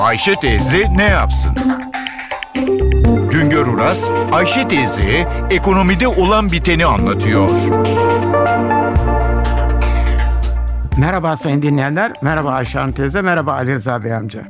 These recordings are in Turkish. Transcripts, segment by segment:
Ayşe teyze ne yapsın? Güngör Uras, Ayşe teyze ekonomide olan biteni anlatıyor. Merhaba sayın dinleyenler, merhaba Ayşe Hanım teyze, merhaba Ali Rıza Bey amca.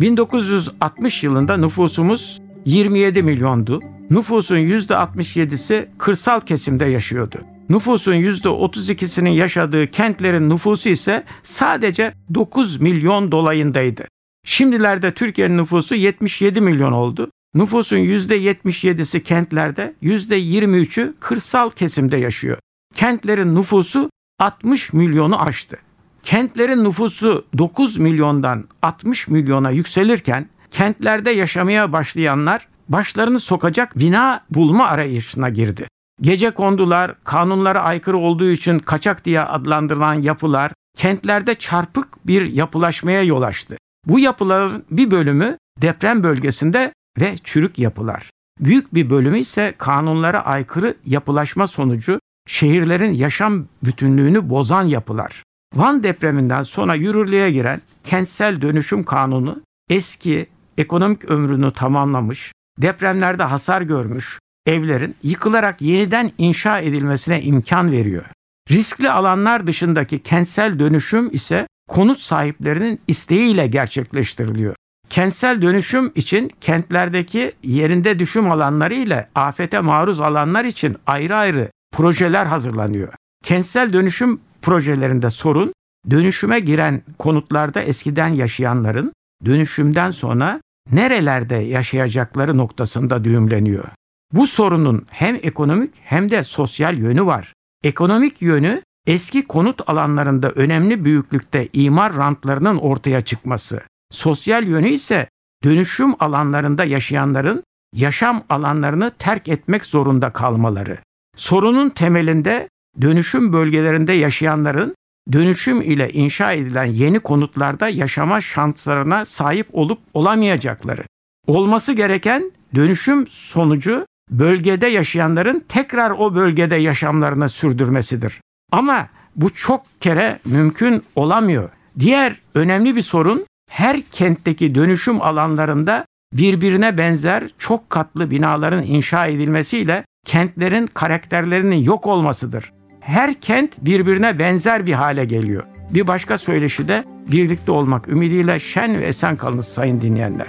1960 yılında nüfusumuz 27 milyondu. Nüfusun %67'si kırsal kesimde yaşıyordu. Nüfusun %32'sinin yaşadığı kentlerin nüfusu ise sadece 9 milyon dolayındaydı. Şimdilerde Türkiye'nin nüfusu 77 milyon oldu. Nüfusun %77'si kentlerde, %23'ü kırsal kesimde yaşıyor. Kentlerin nüfusu 60 milyonu aştı. Kentlerin nüfusu 9 milyondan 60 milyona yükselirken kentlerde yaşamaya başlayanlar başlarını sokacak bina bulma arayışına girdi. Gece kondular, kanunlara aykırı olduğu için kaçak diye adlandırılan yapılar kentlerde çarpık bir yapılaşmaya yol açtı. Bu yapıların bir bölümü deprem bölgesinde ve çürük yapılar. Büyük bir bölümü ise kanunlara aykırı yapılaşma sonucu şehirlerin yaşam bütünlüğünü bozan yapılar. Van depreminden sonra yürürlüğe giren kentsel dönüşüm kanunu eski ekonomik ömrünü tamamlamış, depremlerde hasar görmüş evlerin yıkılarak yeniden inşa edilmesine imkan veriyor. Riskli alanlar dışındaki kentsel dönüşüm ise konut sahiplerinin isteğiyle gerçekleştiriliyor. Kentsel dönüşüm için kentlerdeki yerinde düşüm alanları ile afete maruz alanlar için ayrı ayrı projeler hazırlanıyor. Kentsel dönüşüm projelerinde sorun dönüşüme giren konutlarda eskiden yaşayanların dönüşümden sonra nerelerde yaşayacakları noktasında düğümleniyor. Bu sorunun hem ekonomik hem de sosyal yönü var. Ekonomik yönü eski konut alanlarında önemli büyüklükte imar rantlarının ortaya çıkması. Sosyal yönü ise dönüşüm alanlarında yaşayanların yaşam alanlarını terk etmek zorunda kalmaları. Sorunun temelinde dönüşüm bölgelerinde yaşayanların dönüşüm ile inşa edilen yeni konutlarda yaşama şanslarına sahip olup olamayacakları. Olması gereken dönüşüm sonucu bölgede yaşayanların tekrar o bölgede yaşamlarını sürdürmesidir. Ama bu çok kere mümkün olamıyor. Diğer önemli bir sorun her kentteki dönüşüm alanlarında birbirine benzer çok katlı binaların inşa edilmesiyle kentlerin karakterlerinin yok olmasıdır. Her kent birbirine benzer bir hale geliyor. Bir başka söyleşi de birlikte olmak ümidiyle şen ve esen kalınız sayın dinleyenler.